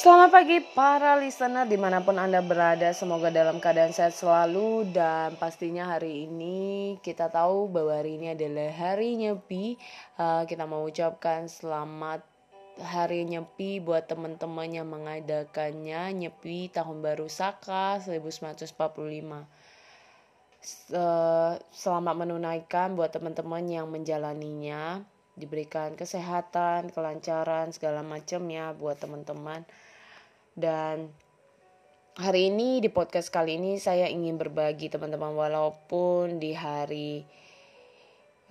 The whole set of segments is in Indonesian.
Selamat pagi para listener di mana pun Anda berada. Semoga dalam keadaan sehat selalu. Dan pastinya hari ini kita tahu bahwa hari ini adalah hari Nyepi. Uh, Kita mau ucapkan selamat hari Nyepi buat teman-teman yang mengadakannya. Nyepi tahun baru Saka 1945 Selamat menunaikan buat teman-teman yang menjalaninya diberikan kesehatan, kelancaran segala macam ya buat teman-teman. Dan hari ini di podcast kali ini saya ingin berbagi teman-teman walaupun di hari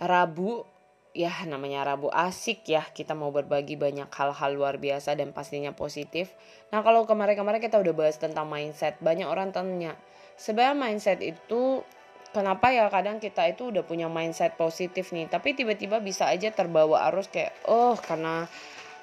Rabu ya namanya Rabu asik ya kita mau berbagi banyak hal-hal luar biasa dan pastinya positif. Nah kalau kemarin-kemarin kita udah bahas tentang mindset banyak orang tanya sebenarnya mindset itu kenapa ya kadang kita itu udah punya mindset positif nih tapi tiba-tiba bisa aja terbawa arus kayak oh karena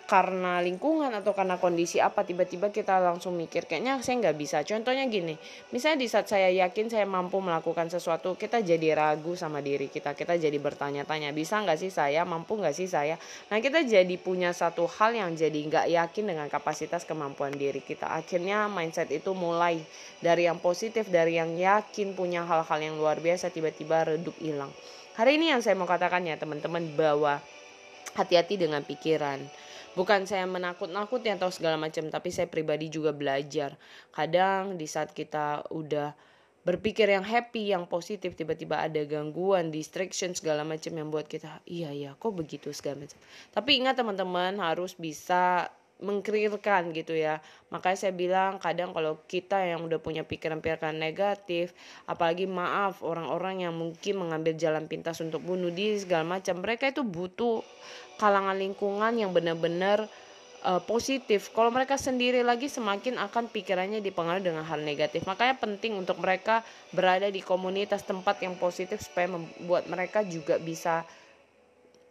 karena lingkungan atau karena kondisi apa tiba-tiba kita langsung mikir kayaknya saya nggak bisa. Contohnya gini misalnya di saat saya yakin saya mampu melakukan sesuatu kita jadi ragu sama diri kita kita jadi bertanya-tanya bisa nggak sih saya? Mampu nggak sih saya? Nah kita jadi punya satu hal yang jadi nggak yakin dengan kapasitas kemampuan diri kita. Akhirnya mindset itu mulai dari yang positif dari yang yakin punya hal-hal yang luar biasa tiba-tiba redup hilang. Hari ini yang saya mau katakan ya teman-teman bahwa hati-hati dengan pikiran bukan saya menakut-nakuti atau segala macam tapi saya pribadi juga belajar. Kadang di saat kita udah berpikir yang happy yang positif tiba-tiba ada gangguan distraction segala macam yang buat kita iya iya kok begitu? segala macam. Tapi ingat teman-teman harus bisa mengkrirkan gitu ya. Makanya saya bilang kadang kalau kita yang udah punya pikiran-pikiran negatif apalagi maaf orang-orang yang mungkin mengambil jalan pintas untuk bunuh diri segala macam mereka itu butuh kalangan lingkungan yang benar-benar uh, positif. Kalau mereka sendiri lagi semakin akan pikirannya dipengaruhi dengan hal negatif. Makanya penting untuk mereka berada di komunitas tempat yang positif supaya membuat mereka juga bisa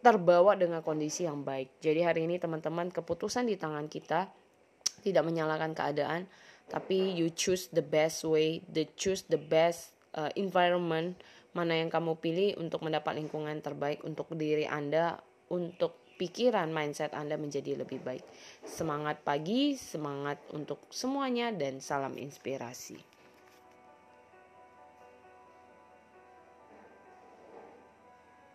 terbawa dengan kondisi yang baik. Jadi hari ini teman-teman keputusan di tangan kita tidak menyalahkan keadaan, tapi you choose the best way, the choose the best uh, environment mana yang kamu pilih untuk mendapat lingkungan terbaik untuk diri Anda, untuk pikiran mindset Anda menjadi lebih baik. Semangat pagi, semangat untuk semuanya dan salam inspirasi.